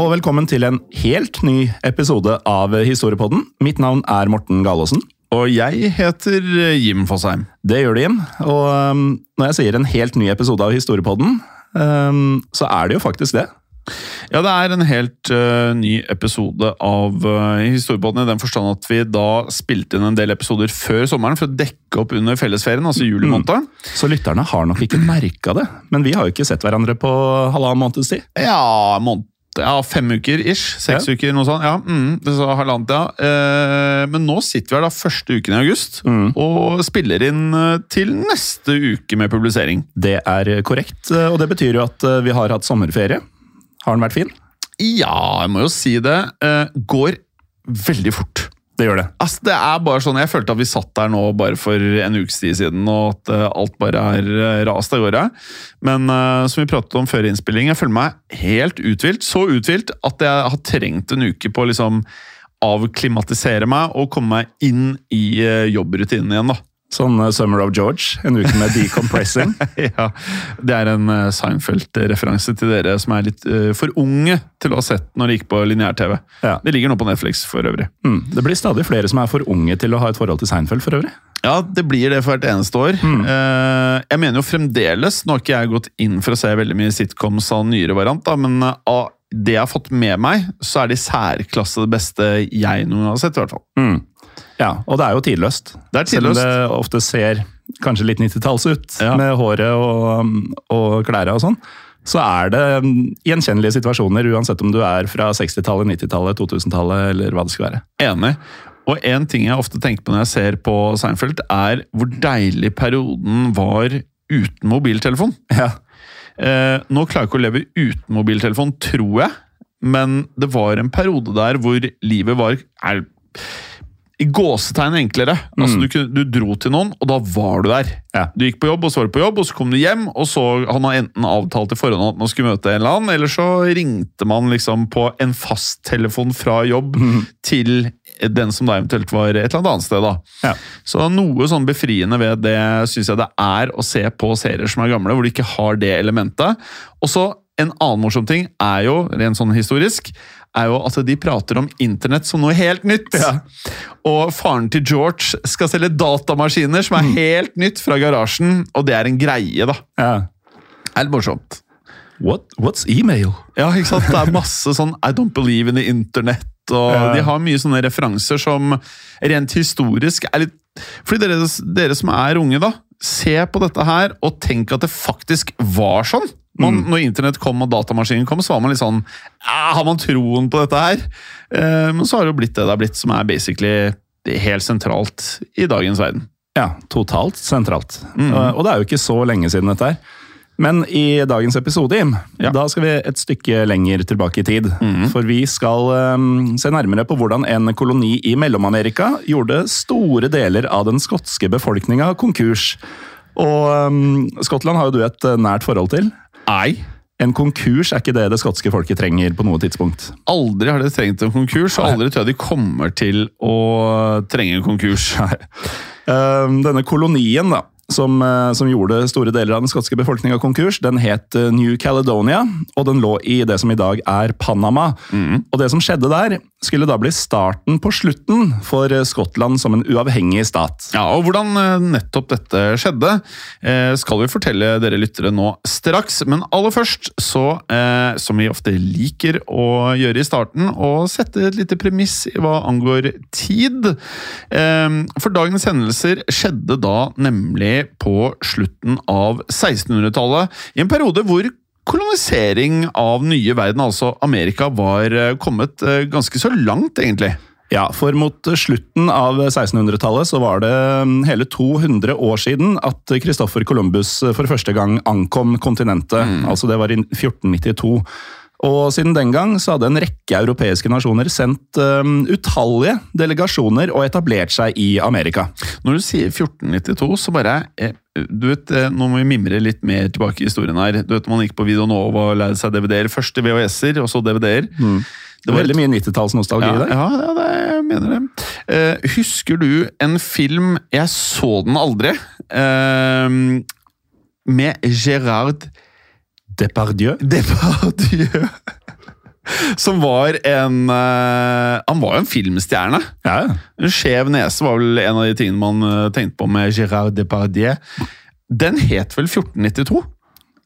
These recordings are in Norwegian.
Og velkommen til en helt ny episode av Historiepodden. Mitt navn er Morten Galaasen. Og jeg heter eh, Jim Fosheim. Det gjør det, Jim. Og um, når jeg sier en helt ny episode av Historiepodden, um, så er det jo faktisk det. Ja, det er en helt uh, ny episode av uh, Historiepodden i den forstand at vi da spilte inn en del episoder før sommeren for å dekke opp under fellesferien, altså juli måned. Så lytterne har nok ikke merka det. Men vi har jo ikke sett hverandre på halvannen måneds tid. Ja, måned, ja, fem uker ish. Seks Ja. uker, noe sånt. Ja, mm, det sa halvannet, ja. Eh, men nå sitter vi her da første uken i august og spiller inn eh, til neste uke med publisering. Det er korrekt, og det betyr jo at vi har hatt sommerferie. Har den vært fin? Ja, jeg må jo si det. Eh, går veldig fort. Det gjør det. Altså, det er bare sånn, Jeg følte at vi satt der nå bare for en ukes tid siden, og at eh, alt bare er eh, rast av gårde. Men uh, som vi pratet om før innspilling, jeg føler meg helt uthvilt. Så uthvilt at jeg har trengt en uke på å liksom avklimatisere meg og komme meg inn i uh, jobbrutinen igjen. da. Sånn uh, Summer of George, en uke med decompressing. ja, Det er en eh, Seinfeld-referanse til dere som er litt uh, for unge til å ha sett når det gikk på lineær-TV. Ja. Det ligger nå på Netflix for øvrig. Mm. Det blir stadig flere som er for unge til å ha et forhold til Seinfeld for øvrig. Ja, det blir det for hvert eneste år. Eh, jeg mener jo fremdeles Nå har ikke jeg gått inn for å se veldig mye sitcoms av nyere variant, da, men eh, av det jeg har fått med meg, så er det i særklasse det beste jeg noen gang har sett. i hvert fall. Mm. Ja, og det er jo tidløst. Det er tidløst. Selv om det ofte ser kanskje litt 90-talls ut, Ja. med håret og, og klærne og sånn, så er det mm, gjenkjennelige situasjoner, uansett om du er fra 60-tallet, 90-tallet, 2000-tallet eller hva det skal være. Enig. Og en ting jeg ofte tenker på når jeg ser på Seinfeld, er hvor deilig perioden var uten mobiltelefon. Ja. Eh, nå klarer jeg ikke å leve uten mobiltelefon, tror jeg. Men det var en periode der hvor livet var er, i gåsetegn enklere. Altså, du, du dro til noen, og da var du der. Ja. Du gikk på jobb, og så var du på jobb, og så kom du hjem, og så hadde man enten avtalt i forhånd at man skulle møte en eller annen, eller så ringte man liksom på en fasttelefon fra jobb til den som da eventuelt var et eller annet annet sted. da. Ja. Så noe sånn befriende ved det syns jeg det er å se på serier som er gamle, hvor du ikke har det elementet. Og så en annen morsom ting er jo, rent sånn historisk, er jo at de prater om internett som noe helt nytt. Og faren til George skal selge datamaskiner som er helt nytt fra garasjen, og det er en greie, da. Ja. Det er litt morsomt. What, what's email? Ja, ikke sant? Det er masse sånn I don't believe in the internet, og Ja. de har mye sånne referanser som rent historisk er litt Fordi dere, dere som er unge, da, se på dette her og tenk at det faktisk var sånn. Man, Når internett kom og datamaskinen kom, så var man litt sånn Har man troen på dette her? Eh, men så har det jo blitt det det har blitt, som er basically helt sentralt i dagens verden. Ja, totalt sentralt. Mm. Og, og det er jo ikke så lenge siden dette her. Men i dagens episode, Jim, Ja. da skal vi et stykke lenger tilbake i tid. Mm. For vi skal um, se nærmere på hvordan en koloni i Mellom-Amerika gjorde store deler av den skotske befolkninga konkurs. Og um, Skottland har jo du et uh, nært forhold til. Ei. En konkurs er ikke det det skotske folket trenger på noe tidspunkt. Aldri har de trengt en konkurs, og aldri tror jeg de kommer til å trenge en konkurs. Eh, Denne kolonien da, som, eh, som gjorde store deler av den skotske befolkninga konkurs, den het eh, New Caledonia, og den lå i det som i dag er Panama. Og det som skjedde der, skulle da bli starten på slutten for eh, Skottland som en uavhengig stat. Ja, og Hvordan eh, nettopp dette skjedde, eh, skal vi fortelle dere lyttere nå straks. Men aller først, så, som vi ofte liker å gjøre i starten, å sette et lite premiss i hva angår tid. For dagens hendelser skjedde da nemlig på slutten av 1600-tallet, i en periode hvor kolonisering av nye verden, altså Amerika, var eh, kommet eh, ganske så langt, egentlig. Ja, for mot slutten av 1600-tallet så var det mm, hele 200 år siden at Christoffer Columbus for første gang ankom kontinentet. Altså det var i 1492. Og siden den gang så hadde en rekke europeiske nasjoner sendt um, utallige delegasjoner og etablert seg i Amerika. Når du sier 1492, så bare eh, du vet, eh, Nå må vi mimre litt mer tilbake i historien her. Du vet, Man gikk på Videonova og lærte seg DVD-er. Først VHS-er, og så DVD-er. Det var veldig mye 90-tallsnostalgi Ja, der. ja, ja det, jeg mener det. Eh, husker du en film Jeg så den aldri. eh, med Gérard Depardieu. Depardieu. Som var en uh, Han var jo en filmstjerne. Ja. En skjev nese var vel en av de tingene man eh, tenkte på med Gérard Depardieu. Den het vel 1492?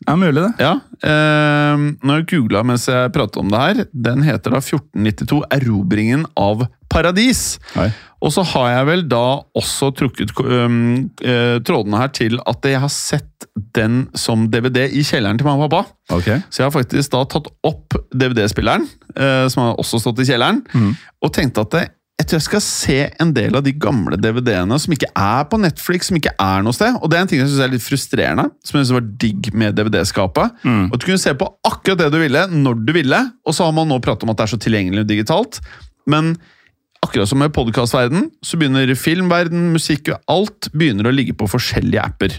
Ja, mulig det. Ja. Eh, når jeg googla mens jeg pratet om det her, den heter da 1492 Erobringen av paradis. Oi. Og så har jeg vel da også trukket um, uh, trådene her til at jeg har sett den som DVD i kjelleren til mamma og pappa. Okay. Så jeg har faktisk da tatt opp DVD-spilleren, uh, som har også stått i kjelleren, og tenkte at det, jeg tror jeg skal se en del av de gamle DVD-ene som ikke er på Netflix, som ikke er noe sted. Og det er en ting jeg synes er litt frustrerende, som jeg synes var digg med DVD-skapet. At du kunne se på akkurat det du ville, når du ville, og så har man nå pratet om at det er så tilgjengelig digitalt. Men akkurat som med podkastverden, så begynner filmverden, musikk og alt begynner å ligge på forskjellige apper.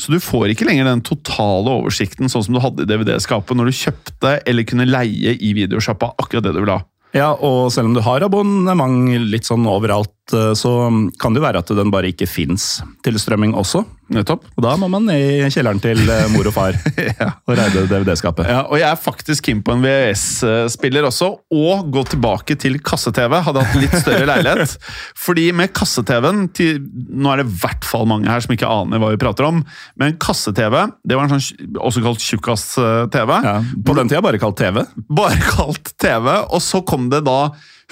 Så du får ikke lenger den totale oversikten sånn som du hadde i DVD-skapet når du kjøpte eller kunne leie i videosjappa akkurat det du ville ha. Ja, og selv om du har abonnement litt sånn overalt, så kan det jo være at den bare ikke fins til strømming også. Nettopp. Og da må man ned i kjelleren til eh, mor og far og reide DVD-skapet. Ja, og jeg er faktisk keen på en VHS-spiller også, og gå tilbake til kasse-TV. Hadde hatt litt større leilighet. Fordi med kasse-TV-en Nå er det i hvert fall mange her som ikke aner hva vi prater om, men kasse-TV, det var en sånn også kalt tjukkas-TV. Ja, på den tida bare kalt TV. Bare kalt TV, og så kom det da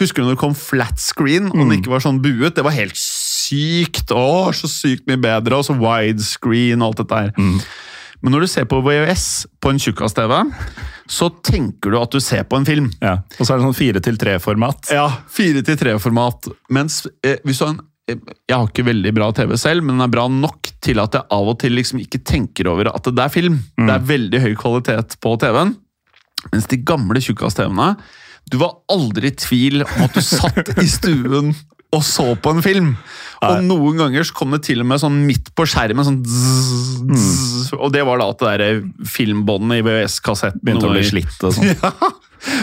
Husker du når det kom flat screen, og den ikke var sånn buet? Det var helt sykt! Å, så sykt mye bedre! Og så widescreen og alt dette her. Men når du ser på VHS på en tjukkas-TV, så tenker du at du ser på en film. Ja. Og så er det sånn 4-3-format. Ja, 4-3-format. Mens eh, hvis du har en eh, Jeg har ikke veldig bra TV selv, men den er bra nok til at jeg av og til liksom ikke tenker over at det er film. Det er veldig høy kvalitet på TV-en. Mens de gamle tjukkas-TV-ene Du var aldri i tvil om at du satt i stuen og så på en film. Og noen ganger så kom det til og med sånn midt på skjermen, sånn zzz, zzz, Og det var da at det der filmbåndet i VHS-kassetten Begynte å bli slitt og sånn. Ja.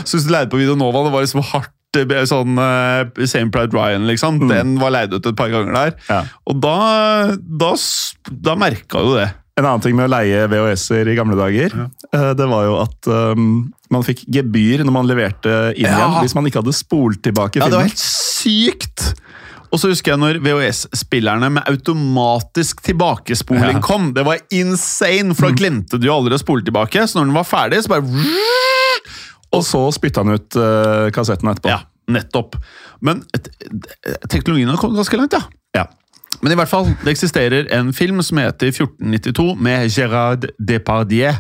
Så hvis du leide på Videonova, det var liksom hardt eh, sånn uh, Same Pride Ryan, liksom. Den var leid ut et par ganger der. Ja. Og da, da, da merka du det. En annen ting med å leie VHS-er i gamle dager, ja. det var jo at um, man fikk gebyr når man leverte inn Ja. igjen, hvis man ikke hadde spolt tilbake Ja, det var helt sykt! Og så husker jeg når VHS-spillerne med automatisk tilbakespoling Ja. kom. Det var insane, for da glemte du jo aldri å spole tilbake. Så når den var ferdig, så bare Og så spytta han ut uh, kassetten etterpå. Ja, nettopp. Men teknologien har kommet ganske langt, ja. Ja. Men i hvert fall, det eksisterer en film som heter 1492 med Gérard Depardieu,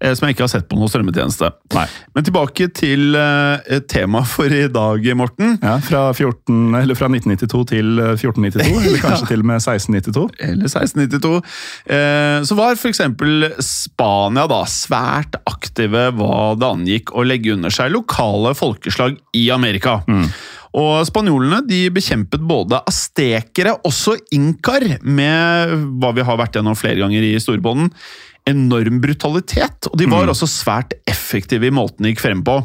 eh, som jeg ikke har sett på noen strømmetjeneste. Nei. Men tilbake til eh, temaet for i dag, Morten. Ja, fra, 14, eller fra 1992 til eh, 1492, eller kanskje til og med 1692. Eller 1692. Eh, så var f.eks. Spania da svært aktive hva det angikk å legge under seg lokale folkeslag i Amerika. Og Spanjolene de bekjempet både astekere, også inkar, med hva vi har vært gjennom flere ganger i Storbånden. enorm brutalitet. Og de var også svært effektive i måten de gikk frem på.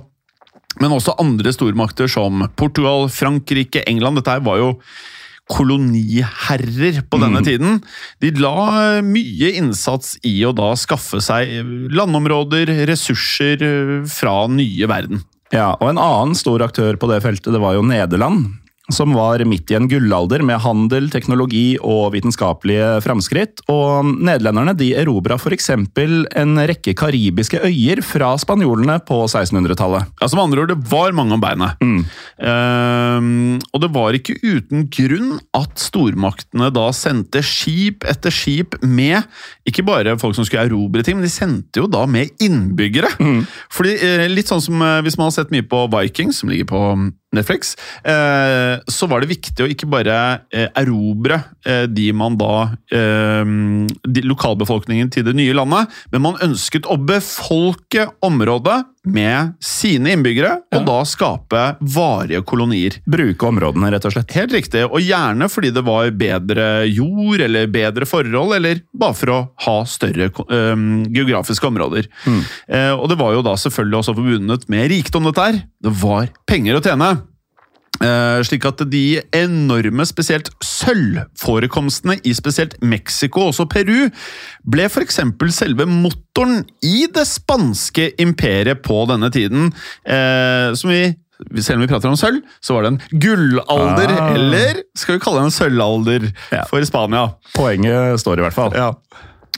Men også andre stormakter som Portugal, Frankrike, England. Dette her var jo koloniherrer på denne tiden. De la mye innsats i å da skaffe seg landområder, ressurser eh, fra nye verden. Ja, og En annen stor aktør på det feltet det var jo Nederland. Som var midt i en gullalder med handel, teknologi og vitenskapelige framskritt. Og nederlenderne de erobra f.eks. en rekke karibiske øyer fra spanjolene på 1600-tallet. Ja, Som andre ord, det var mange om beinet. Ehm, og det var ikke uten grunn at stormaktene da sendte skip etter skip med ikke bare folk som skulle erobre ting, men de sendte jo da med innbyggere. Fordi, eh, Litt sånn som eh, hvis man har sett mye på Vikings, som ligger på Netflix, eh, så var det viktig å ikke bare eh, erobre eh, de man da de Lokalbefolkningen til det nye landet, men man ønsket å befolke området med sine innbyggere, og da skape varige kolonier. Bruke områdene, rett og slett. Helt riktig, og gjerne fordi det var bedre jord eller bedre forhold, eller bare for å ha større um, geografiske områder. Eh, og det var jo da selvfølgelig også forbundet med rikdom, dette her. Det var penger å tjene. Eh, slik at de enorme, spesielt sølvforekomstene i spesielt Mexico og også Peru, ble f.eks. selve motoren i det spanske imperiet på denne tiden. Uh, som vi selv om vi prater om sølv, så var det en gullalder, Ah. eller skal vi kalle det en sølvalder Ja. for Spania. Poenget står i hvert fall. Ja.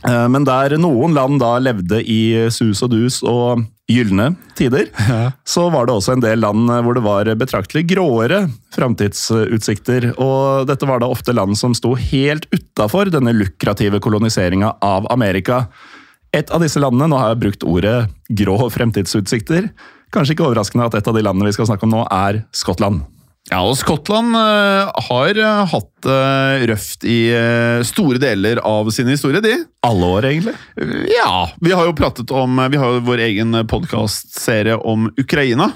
Eh, Men der noen land da levde i sus og dus og gylne tider, så var det også en del land hvor det var betraktelig gråere framtidsutsikter. Og dette var da ofte land som sto helt utafor denne lukrative koloniseringa av Amerika. Et av disse landene, nå har jeg brukt ordet grå fremtidsutsikter, kanskje ikke overraskende at et av de landene vi skal snakke om nå, er Skottland. Ja, og Skottland eh, har eh, hatt det røft i eh, store deler av sin historie, de. Alle år, egentlig. Ja, vi har jo pratet om Vi har jo vår egen podkastserie om Ukraina.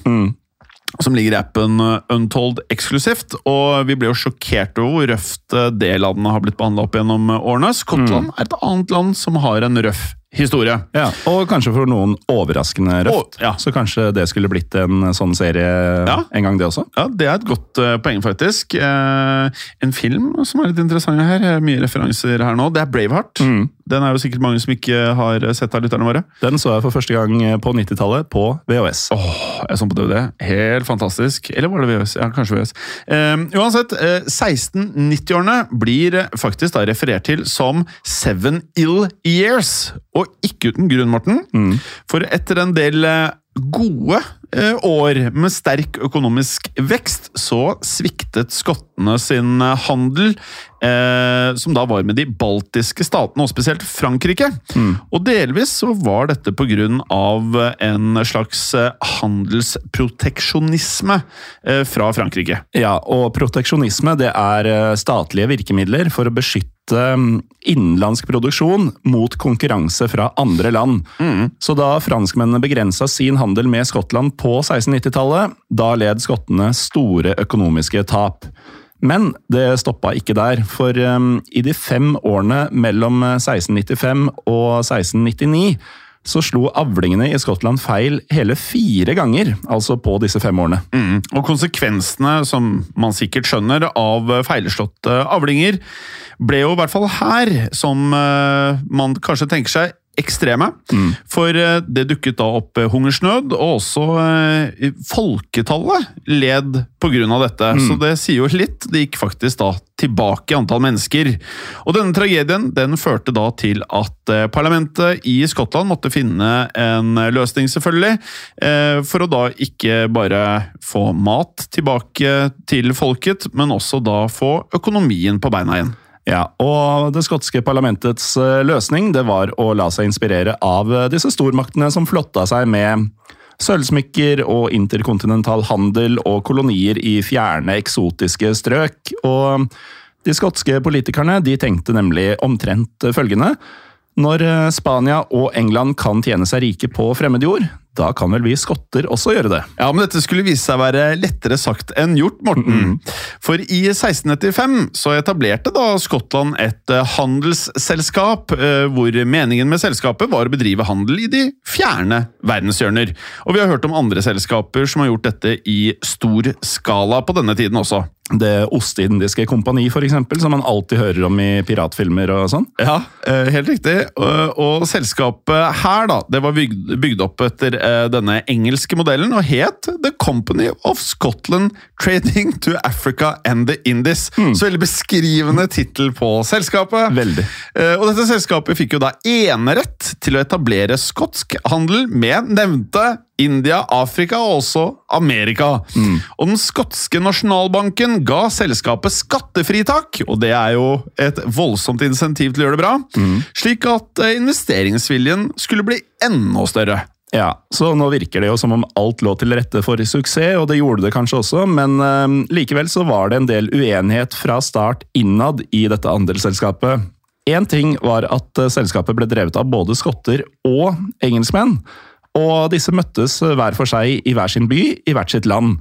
Som ligger i appen Untold eksklusivt. Og vi ble jo sjokkert over hvor røft det landet har blitt behandla opp gjennom årene. Skottland er et annet land som har en røff historie. Ja, Og kanskje for noen overraskende røft. Å, ja. Så kanskje det skulle blitt en sånn serie Ja. en gang, det også? Ja, Det er et godt uh, poeng, faktisk. Uh, en film som er litt interessant her, eh, mye referanser her nå, det er Braveheart. Den er jo sikkert mange som ikke har sett av lytterne våre. Den så jeg for første gang på 90-tallet på VHS. Åh, jeg så på DVD. Helt fantastisk. Eller var det VHS? Ja, kanskje VHS. Eh, uansett, eh, 1690-årene blir eh, faktisk da referert til som Seven Ill Years. Og ikke uten grunn, Morten. For etter en del eh, gode eh, år med sterk økonomisk vekst, så sviktet skottene sin handel, eh, som da var med de baltiske statene, og spesielt Frankrike. Og delvis så var dette på grunn av en slags eh, handelsproteksjonisme eh, fra Frankrike. Ja, og proteksjonisme det er statlige virkemidler for å beskytte mm, innenlandsk produksjon mot konkurranse fra andre land. Så da franskmennene begrensa sin handel med Skottland på 1690-tallet, da led skottene store økonomiske tap. Men det stoppa ikke der, for um, i de fem årene mellom 1695 og 1699 så slo avlingene i Skottland feil hele fire ganger, altså på disse fem årene. Mm. Og konsekvensene, som man sikkert skjønner, av feilslåtte avlinger, ble jo i hvert fall her, som eh, man kanskje tenker seg, ekstreme. For eh, det dukket da opp eh, hungersnød, og også eh, folketallet led av dette. Så det sier jo litt. Det gikk faktisk da tilbake i antall mennesker. Og denne tragedien den førte da til at parlamentet i Skottland måtte finne en løsning, selvfølgelig, for å da ikke bare få mat tilbake til folket, men også da få økonomien på beina igjen. Ja, og Det skotske parlamentets eh, løsning det var å la seg inspirere av eh, disse stormaktene som flotta seg med sølvsmykker og interkontinental handel og kolonier i fjerne, eksotiske strøk. Og de skotske politikerne de tenkte nemlig omtrent følgende. Når eh, Spania og England kan tjene seg rike på fremmed jord, da kan vel vi skotter også gjøre det. Ja, men dette skulle vise seg å være lettere sagt enn gjort, Morten. For i 1695 så etablerte da Skottland et eh, handelsselskap, eh, hvor meningen med selskapet var å bedrive handel i de fjerne verdenshjørner. Og vi har hørt om andre selskaper som har gjort dette i stor skala på denne tiden også. Det Ostindiske kompani, eksempel, som man alltid hører om i piratfilmer og sånn. Ja, eh, helt riktig. Og, og selskapet her da, det var bygd, bygd opp etter eh, denne engelske modellen og het The Company of Scotland Trading to Africa and the Indies. Så veldig beskrivende tittel på selskapet. Veldig. Eh, og dette selskapet fikk jo da enerett til å etablere skotsk handel med nevnte India, Afrika og også Amerika. Og den skotske nasjonalbanken ga selskapet skattefritak, og det er jo et voldsomt insentiv til å gjøre det bra, slik at eh, investeringsviljen skulle bli enda større. Ja, så nå virker det jo som om alt lå til rette for suksess, og det gjorde det kanskje også, men uh, likevel så var det en del uenighet fra start innad i dette andelsselskapet. Én ting var at eh, selskapet ble drevet av både skotter og engelskmenn, og disse møttes hver for seg i hver sin by, i hvert sitt land.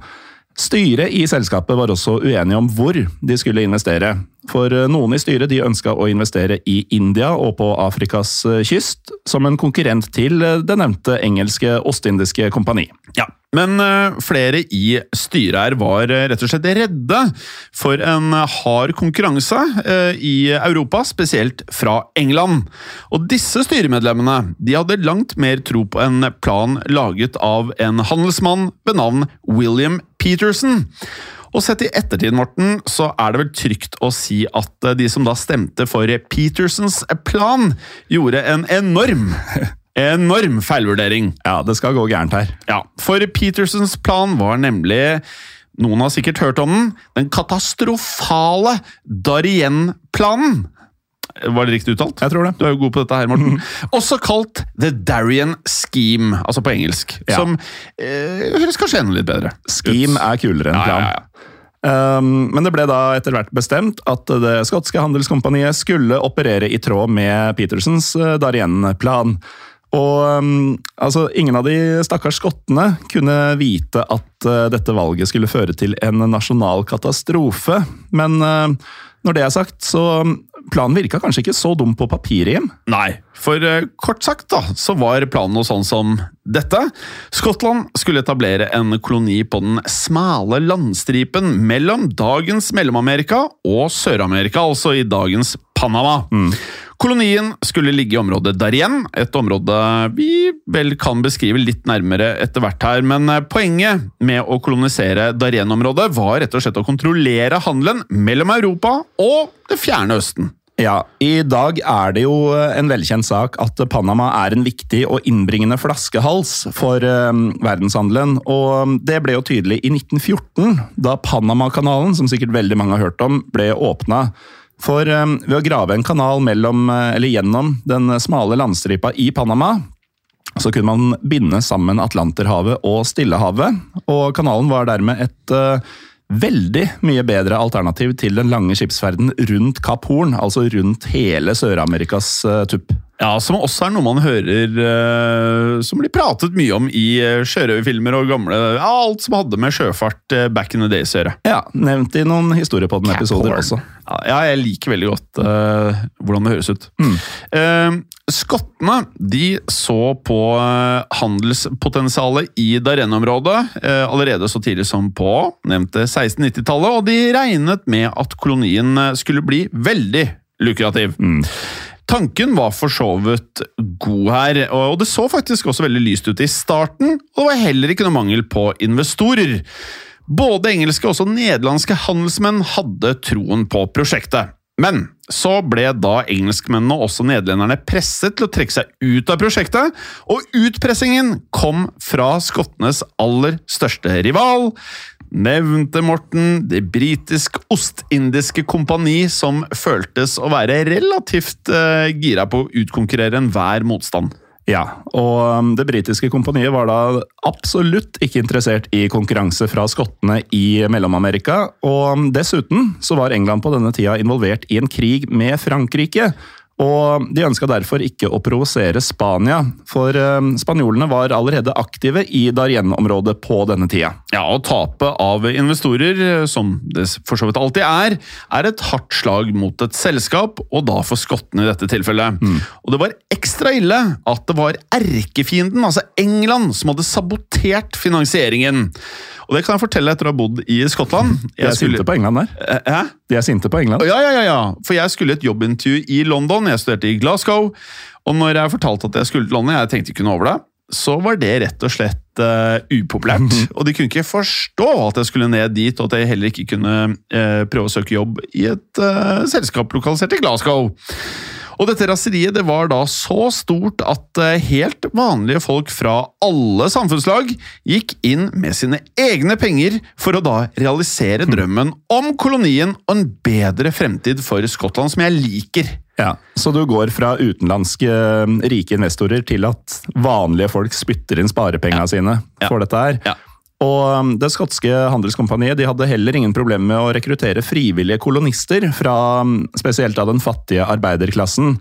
Styret i selskapet var også uenige om hvor de skulle investere. For eh, noen i styret de ønska å investere i India og på Afrikas eh, kyst, som en konkurrent til eh, det nevnte engelske Ostindiske kompani. Ja, Men flere i styret her var rett og slett redde for en hard konkurranse i Europa, spesielt fra England. Og disse styremedlemmene de hadde langt mer tro på en plan laget av en handelsmann ved navn William Peterson. Og sett i ettertid, Morten, så er det vel trygt å si at eh, de som da stemte for Petersons plan, gjorde en enorm Enorm feilvurdering. Ja, det skal gå gærent her. Ja, for Petersons plan var nemlig noen har sikkert hørt om den. Den katastrofale Darien-planen. Var det riktig uttalt? Jeg tror det. Du er jo god på dette her, Morten. Også kalt The Darien Scheme, altså på engelsk. Ja. Som eh, høres kanskje enda litt bedre. Scheme er kulere enn plan. ja, ja. Um, men det ble da etter hvert bestemt at det skotske handelskompaniet skulle operere i tråd med Petersens uh, Darien-plan. Og um, altså, ingen av de stakkars skottene kunne vite at uh, dette valget skulle føre til en nasjonal katastrofe. Men uh, når det er sagt, så planen virka kanskje ikke så dum på papiret, Jim. Nei, for eh, kort sagt da, så var planen noe sånn som dette. Skottland skulle etablere en koloni på den smale landstripen mellom dagens Mellom-Amerika og Sør-Amerika, altså i dagens Panama. Kolonien skulle ligge i området Darien, et område vi vel kan beskrive litt nærmere etter hvert her, men eh, poenget med å kolonisere Darien-området var rett og slett å kontrollere handelen mellom Europa og det fjerne Østen. Ja, I dag er det jo en velkjent sak at Panama er en viktig og innbringende flaskehals for eh, verdenshandelen. Og det ble jo tydelig i 1914, da Panamakanalen, som sikkert veldig mange har hørt om, ble åpna. For eh, ved å grave en kanal mellom, eh, gjennom den smale landstripa i Panama, så kunne man binde sammen Atlanterhavet og Stillehavet. Og kanalen var dermed et uh, veldig mye bedre alternativ til den lange skipsferden rundt Kapp Horn, altså rundt hele Sør-Amerikas uh, tupp. Ja, Som også er noe man hører uh, som blir pratet mye om i uh, sjørøverfilmer og gamle ja, Alt som hadde med sjøfart uh, back in the days å gjøre. Ja, nevnt i noen historiepodden-episoder også. Ja, ja, jeg liker veldig godt hvordan det høres ut. Eh, skottene de så på handelspotensialet i Darenne-området allerede så tidlig som på nevnte 1690-tallet, og de regnet med at kolonien skulle bli veldig lukrativ. Tanken var for så vidt god her, og det så faktisk også veldig lyst ut i starten, og det var heller ikke noe mangel på investorer. Både engelske og også nederlandske handelsmenn hadde troen på prosjektet. Men så ble da engelskmennene og også nederlenderne presset til å trekke seg ut av prosjektet, og utpressingen kom fra skottenes aller største rival. Nevnte Morten det britisk-ostindiske kompani som føltes å være relativt eh, gira på å utkonkurrere enhver motstand. Ja, og um, det britiske kompaniet var da absolutt ikke interessert i konkurranse fra skottene i Mellom-Amerika, og um, dessuten så var England på denne tida involvert i en krig med Frankrike. Og De ønska derfor ikke å provosere Spania, for eh, spanjolene var allerede aktive i Darien-området på denne tida. Ja, og tapet av investorer, som det for så vidt alltid er, er et hardt slag mot et selskap, og da for skottene i dette tilfellet. Og det var ekstra ille at det var erkefienden, altså England, som hadde sabotert finansieringen. Og det kan jeg fortelle etter å ha bodd i Skottland. De er sinte på England der. Eh, Hæ? De er sinte på England. Ja, ja, ja, ja. For jeg skulle et jobbintervju i London. Jeg studerte i Glasgow. Og når jeg fortalte at jeg skulle til London, jeg tenkte ikke noe over det, så var det rett og slett uh, upopulært. Og de kunne ikke forstå at jeg skulle ned dit, og at jeg heller ikke kunne uh, prøve å søke jobb i et uh, selskap lokalisert i Glasgow. Og dette raseriet det var da så stort at helt vanlige folk fra alle samfunnslag gikk inn med sine egne penger for å da realisere drømmen om kolonien og en bedre fremtid for Skottland, som jeg liker. Ja, Så du går fra utenlandske eh, rike investorer til at vanlige folk spytter inn sparepengene sine Ja. for dette her. Ja. Og um, Det skotske handelskompaniet de hadde heller ingen problemer med å rekruttere frivillige kolonister fra um, spesielt av den fattige arbeiderklassen.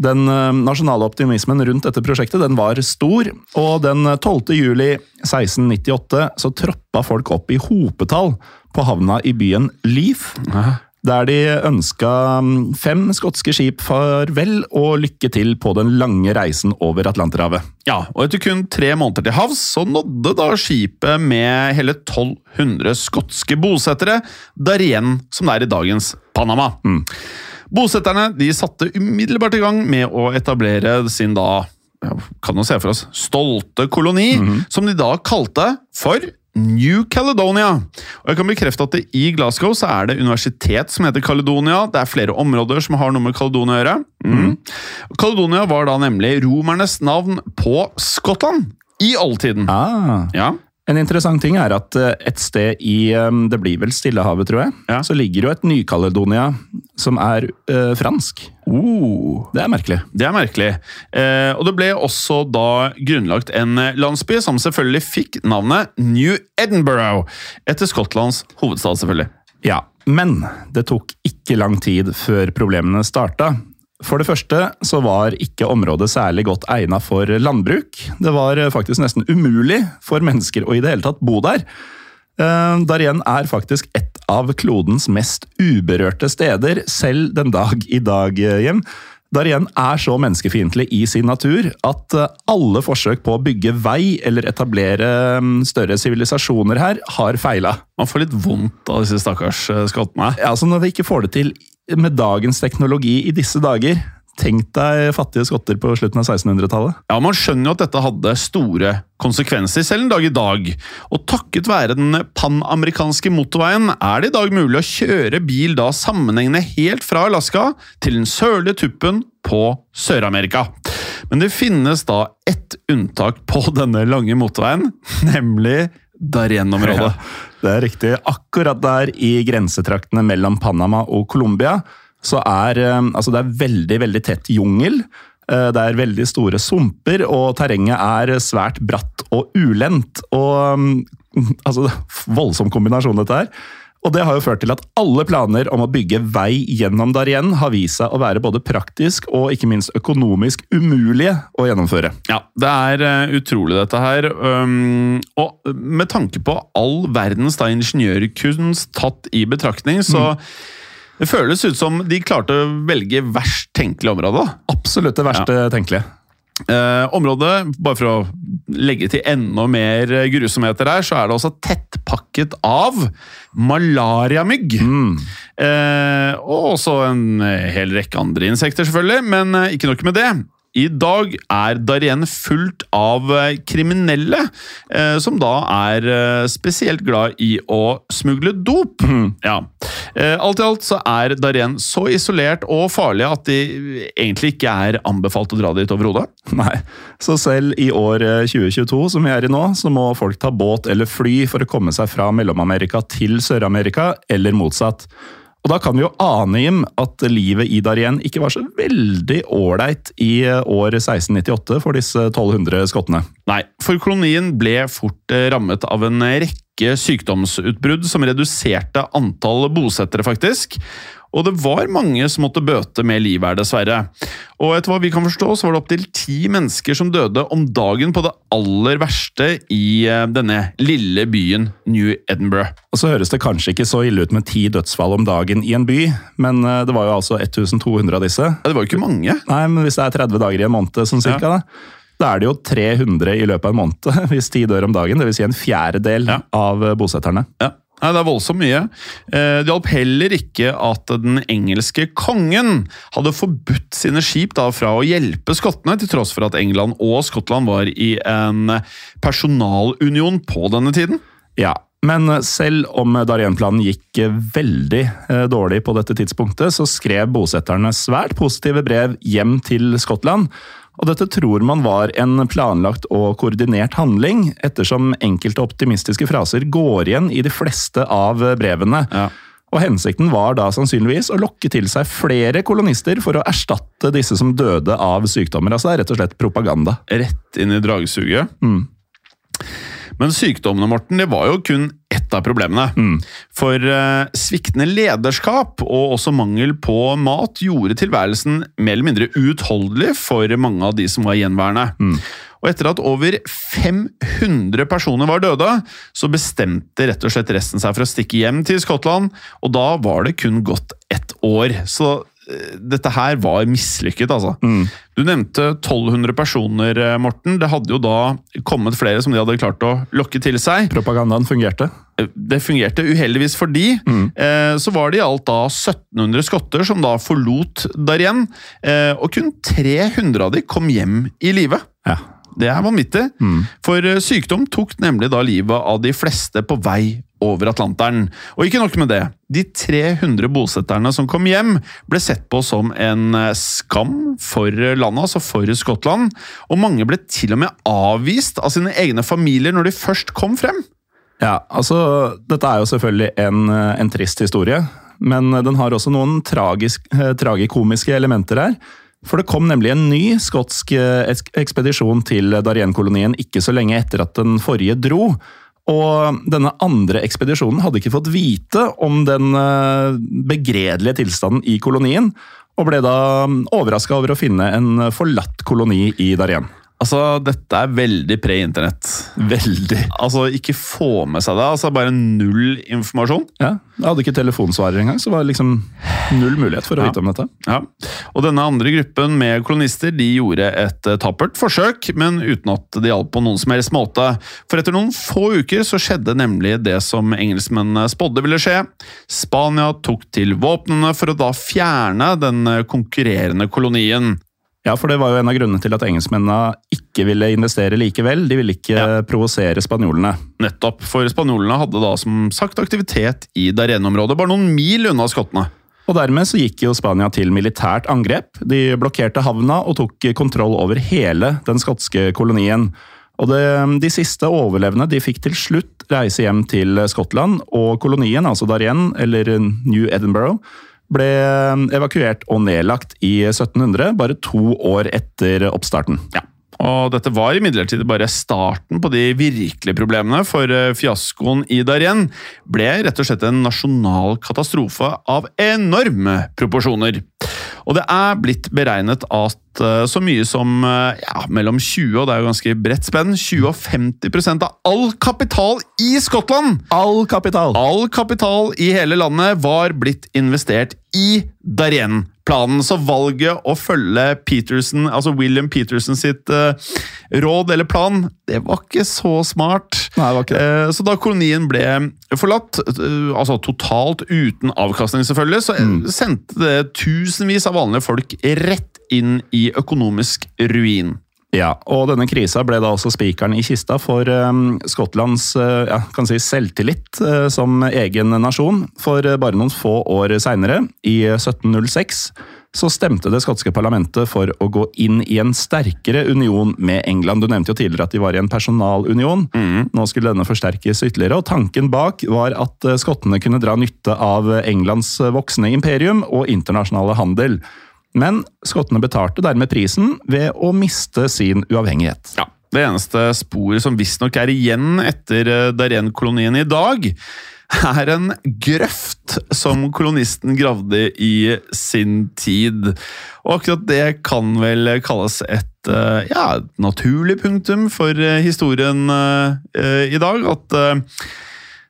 Den um, nasjonale optimismen rundt dette prosjektet den var stor, og den 12. juli 1698 så troppa folk opp i hopetall på havna i byen Leith, der de ønska um, fem skotske skip farvel og lykke til på den lange reisen over Atlanterhavet. Ja, og etter kun tre måneder til havs, så nådde da skipet med hele 1200 skotske bosettere der igjen som det er i dagens Panama. Bosetterne de satte umiddelbart i gang med å etablere sin da kan jo se for oss stolte koloni, som de da kalte for New Caledonia. Og jeg kan bekrefte at det i Glasgow så er det universitet som heter Caledonia. Det er flere områder som har noe med Caledonia å gjøre. Mm. Caledonia var da nemlig romernes navn på Skottland i oldtiden. Ah. Ja, En interessant ting er at eh, et sted i um, det blir vel Stillehavet, tror jeg, Ja. så ligger jo et Ny-Caledonia som er uh, fransk. oh. Det er merkelig. Det er merkelig. Eh, og det ble også da grunnlagt en landsby som selvfølgelig fikk navnet New Edinburgh, etter Skottlands hovedstad, selvfølgelig. Ja, Men det tok ikke lang tid før problemene starta. For det første så var ikke området særlig godt egna for landbruk. Det var eh, faktisk nesten umulig for mennesker å i det hele tatt bo der. Eh, Darien er faktisk et av klodens mest uberørte steder, selv den dag i dag, eh, Jim. Darien er så menneskefiendtlig i sin natur at alle forsøk på å bygge vei eller etablere større sivilisasjoner her, har feila. Man får litt vondt av disse stakkars skottene. Ja, altså Når vi ikke får det til med dagens teknologi i disse dager Tenk deg fattige skotter på slutten av 1600-tallet. Ja, Man skjønner jo at dette hadde store konsekvenser selv en dag i dag. Og takket være den panamerikanske motorveien er det i dag mulig å kjøre bil da sammenhengende helt fra Alaska til den sørlige tuppen på Sør-Amerika. Men det finnes da ett unntak på denne lange motorveien, nemlig Darien-området. Det er riktig. Akkurat der i grensetraktene mellom Panama og Colombia så er eh, altså det er veldig, veldig tett jungel. Eh, Det er veldig store sumper, og terrenget er svært bratt og ulendt. Og mm, altså, Voldsom kombinasjon, dette her. Og det har jo ført til at alle planer om å bygge vei gjennom der igjen har vist seg å være både praktisk og ikke minst økonomisk umulige å gjennomføre. Ja, det er eh, utrolig dette her. Um, og med tanke på all verdens da, ingeniørkunst tatt i betraktning, så det føles ut som de klarte å velge verst tenkelig område. Absolutt det verste tenkelige. Eh, området, bare for å legge til enda mer grusomheter her, så er det også tettpakket av malariamygg. Eh, og også en hel rekke andre insekter, selvfølgelig, men eh, ikke nok med det. I dag er Darien fullt av eh, kriminelle, eh, som da er eh, spesielt glad i å smugle dop. Ja. Eh, alt i alt så er Darien så isolert og farlig at de egentlig ikke er anbefalt å dra dit overhodet. Nei, så selv i år eh, 2022, som vi er i nå, så må folk ta båt eller fly for å komme seg fra Mellom-Amerika til Sør-Amerika, eller motsatt. Og da kan vi jo ane, Jim, at livet i Darien ikke var så veldig ålreit i eh, år 1698 for disse 1200 skottene. Nei, for kolonien ble fort eh, rammet av en rekke rekke sykdomsutbrudd som reduserte antall bosettere, faktisk. Og det var mange som måtte bøte med livet her, dessverre. Og etter hva vi kan forstå, så var det opptil ti mennesker som døde om dagen på det aller verste i eh, denne lille byen New Edinburgh. Og så høres det kanskje ikke så ille ut med ti dødsfall om dagen i en by, men eh, det var jo altså 1200 av disse. Ja, det var jo ikke mange. Nei, men hvis det er 30 dager i en måned, sånn cirka, da, da er det jo 300 i løpet av en måned hvis de dør om dagen. Dvs. Si en fjerdedel Ja. av eh, bosetterne. Ja. Nei, Det er voldsomt mye. Eh, Det hjalp heller ikke at den engelske kongen hadde forbudt sine skip da fra å hjelpe skottene, til tross for at England og Skottland var i en personalunion på denne tiden. Ja, men selv om Darien-planen gikk veldig eh, dårlig på dette tidspunktet, så skrev bosetterne svært positive brev hjem til Skottland. Og dette tror man var en planlagt og koordinert handling, ettersom enkelte optimistiske fraser går igjen i de fleste av brevene. Ja. Og hensikten var da sannsynligvis å lokke til seg flere kolonister for å erstatte disse som døde av sykdommer. Altså det er rett og slett propaganda. Rett inn i dragsuget. Men sykdommene, Morten, det var jo kun ett av problemene. For uh, sviktende lederskap og også mangel på mat gjorde tilværelsen mer eller mindre uutholdelig for mange av de som var gjenværende. Og etter at over 500 personer var døde, så bestemte rett og slett resten seg for å stikke hjem til Skottland, og da var det kun gått ett år. Så dette her var mislykket, altså. Du nevnte 1200 personer, eh, Morten. Det hadde jo da kommet flere som de hadde klart å lokke til seg. Propagandaen fungerte. Det fungerte uheldigvis for de. Eh, så var det i alt da 1700 skotter som da forlot Darien, eh, og kun 300 av de kom hjem i live. Ja. Det er vanvittig. For eh, sykdom tok nemlig da livet av de fleste på vei over Atlanteren. Og ikke nok med det. De 300 bosetterne som kom hjem, ble sett på som en eh, skam for landet, altså for Skottland. Og mange ble til og med avvist av sine egne familier når de først kom frem. Ja, altså, Dette er jo selvfølgelig en, eh, en trist historie, men den har også noen tragisk, eh, tragikomiske elementer her. For det kom nemlig en ny skotsk eh, ekspedisjon til Darien-kolonien ikke så lenge etter at den forrige dro. Og denne andre ekspedisjonen hadde ikke fått vite om den eh, begredelige tilstanden i kolonien, og ble da overraska over å finne en forlatt koloni i Darien. Altså, dette er veldig pre-internett. Veldig. Altså, ikke få med seg det. altså Bare null informasjon. Ja, Jeg hadde ikke telefonsvarer engang, så var det liksom null mulighet for å Ja. vite om dette. Ja, og Denne andre gruppen med kolonister de gjorde et eh, tappert forsøk, men uten at det hjalp på noen som helst måte. For etter noen få uker så skjedde nemlig det som engelskmennene spådde ville skje. Spania tok til våpnene for å da fjerne den eh, konkurrerende kolonien. Ja, for det var jo en av grunnene til at engelskmennene ikke ville investere likevel. De ville ikke Ja. provosere spanjolene. Nettopp, for spanjolene hadde da som sagt aktivitet i Darien-området, bare noen mil unna skottene. Og dermed så gikk jo Spania til militært angrep. De blokkerte havna og tok kontroll over hele den skotske kolonien. Og det, de siste overlevende de fikk til slutt reise hjem til Skottland, og kolonien, altså Darien, eller New Edinburgh, ble evakuert og nedlagt i 1700, bare to år etter oppstarten. Ja. Og dette var imidlertid bare starten på de virkelige problemene, for eh, fiaskoen i Darien ble rett og slett en nasjonal katastrofe av enorme proporsjoner. Og det er blitt beregnet at eh, så mye som eh, ja, mellom 20 og det er jo ganske bredt spenn, 20 og 50% av all kapital i Skottland All kapital! All kapital i hele landet var blitt investert i Darien-planen, så valget å følge Peterson, altså William Peterson sitt uh, råd eller plan, det var ikke så smart. Nei, det var ikke det. Uh, så da kolonien ble forlatt, uh, altså totalt uten avkastning selvfølgelig, så mm. sendte det tusenvis av vanlige folk rett inn i økonomisk ruin. Ja, og denne krisa ble da også spikeren i kista for eh, Skottlands eh, ja, kan si selvtillit eh, som egen nasjon. For eh, bare noen få år seinere, i 1706, så stemte det skotske parlamentet for å gå inn i en sterkere union med England. Du nevnte jo tidligere at de var i en personalunion. Nå skulle denne forsterkes ytterligere, og tanken bak var at skottene kunne dra nytte av Englands voksende imperium og internasjonale handel. Men skottene betalte dermed prisen ved å miste sin uavhengighet. Ja, Det eneste sporet som visstnok er igjen etter eh, Darien-kolonien i dag, er en grøft som kolonisten gravde i sin tid. Og akkurat det kan vel kalles et eh, ja, naturlig punktum for eh, historien i dag. At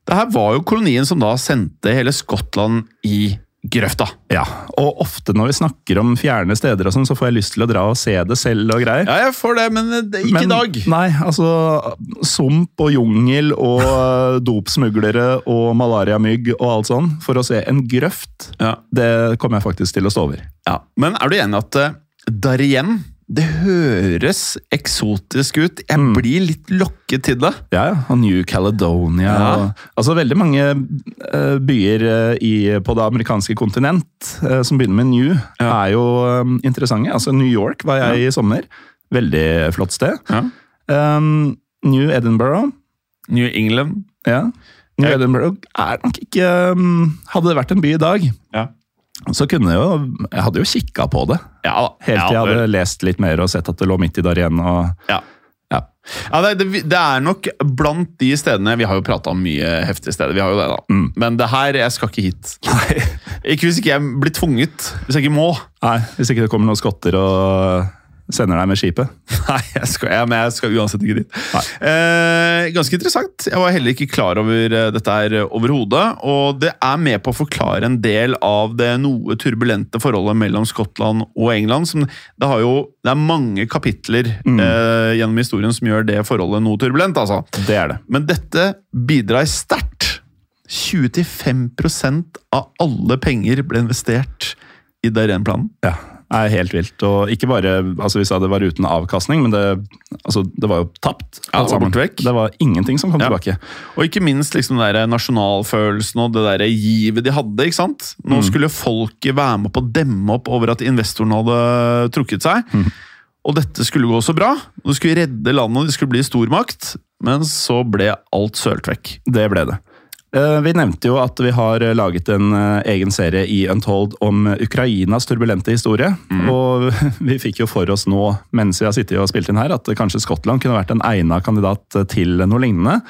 det her var jo kolonien som da sendte hele Skottland i grøfta. Ja, og ofte når vi snakker om fjerne steder, og sånn, så får jeg lyst til å dra og se det selv og greier. Ja, jeg får det, men det er ikke i dag. Nei, altså Sump og jungel og eh, dopsmuglere og malariamygg og alt sånn. For å se en grøft, Ja. det kommer jeg faktisk til å stå over. Ja, Men er du enig at uh, Darien det høres eksotisk ut? Jeg Mm. blir litt lokket til det. Ja, ja. Og New Caledonia. Ja. Og, altså Veldig mange uh, byer eh, i, på det amerikanske kontinent uh, som begynner med New, Ja. er jo um, interessante. Altså New York var jeg i sommer. Veldig flott sted. Ja. Um, New Edinburgh. New England. Ja. New Ja. Edinburgh er nok ikke um, Hadde det vært en by i dag, Ja. Så kunne jeg jo Jeg hadde jo kikka på det. Ja. Helt til jeg ja, hadde lest litt mer og sett at det lå midt i der igjen. Og, Ja. ja. Det, det er nok blant de stedene Vi har jo prata om mye heftige steder, vi har jo det da. Mm. Men det her, jeg skal ikke hit. Nei. Ikke hvis ikke jeg blir tvunget. Hvis jeg ikke må. Nei, Hvis ikke det kommer noen skotter og sender deg med skipet. Nei, jeg skal, ja, men jeg skal uansett ikke dit. Eh, ganske interessant. Jeg var heller ikke klar over eh, dette her eh, overhodet. Og det er med på å forklare en del av det noe turbulente forholdet mellom Skottland og England. Som, det, har jo, det er mange kapitler eh, gjennom historien som gjør det forholdet noe turbulent. altså. Det er det. Men dette bidrar sterkt. 20-5 av alle penger ble investert i Darien-planen. Ja, er helt vilt. Og ikke bare altså vi sa det var uten avkastning, men det, altså, det var jo tapt. Ja, det var. Det var ingenting som kom Ja. tilbake. Og ikke minst liksom den nasjonalfølelsen og det der givet de hadde. ikke sant? Nå skulle folket være med på å demme opp over at investorene hadde trukket seg. Og dette skulle gå så bra. Det skulle redde landet, det skulle bli stormakt. Men så ble alt sølt vekk. Det ble det. Eh, Vi nevnte jo at vi har laget en eh, egen serie i Untold om Ukrainas turbulente historie. Og vi fikk jo for oss nå, mens vi har sittet og spilt inn her, at kanskje Skottland kunne vært en egna kandidat til noe lignende.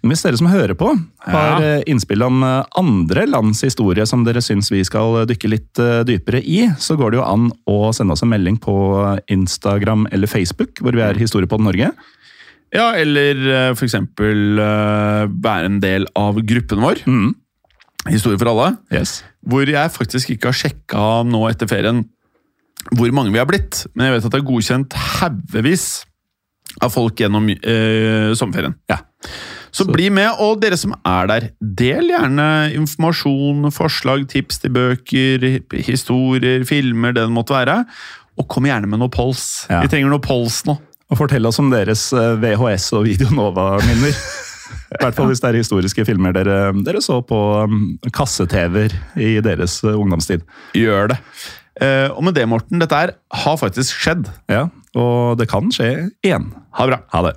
Men hvis dere som hører på, har Ja. eh, innspill om eh, andre lands historie som dere syns vi skal dykke litt eh, dypere i, så går det jo an å sende oss en melding på Instagram eller Facebook, hvor vi er Historiepodden Norge. Ja, eller eh, for eksempel eh, være en del av gruppen vår. Mm. Historie for alle. Yes. Hvor jeg faktisk ikke har sjekka nå etter ferien hvor mange vi har blitt. Men jeg vet at det er godkjent haugevis av folk gjennom eh, sommerferien. Ja. Så, bli med, og dere som er der, del gjerne informasjon, forslag, tips til bøker, historier, filmer, det det måtte være. Og kom gjerne med noe pols. Ja. Vi trenger noe pols nå. Og fortell oss om deres eh, VHS- og Videonova-minner. I hvert fall hvis det er historiske filmer dere, dere så på um, kasse-TV-er i deres eh, ungdomstid. Gjør det. Eh, og med det, Morten, dette her har faktisk skjedd. Ja, Og det kan skje igjen. Ha det bra. Ha det.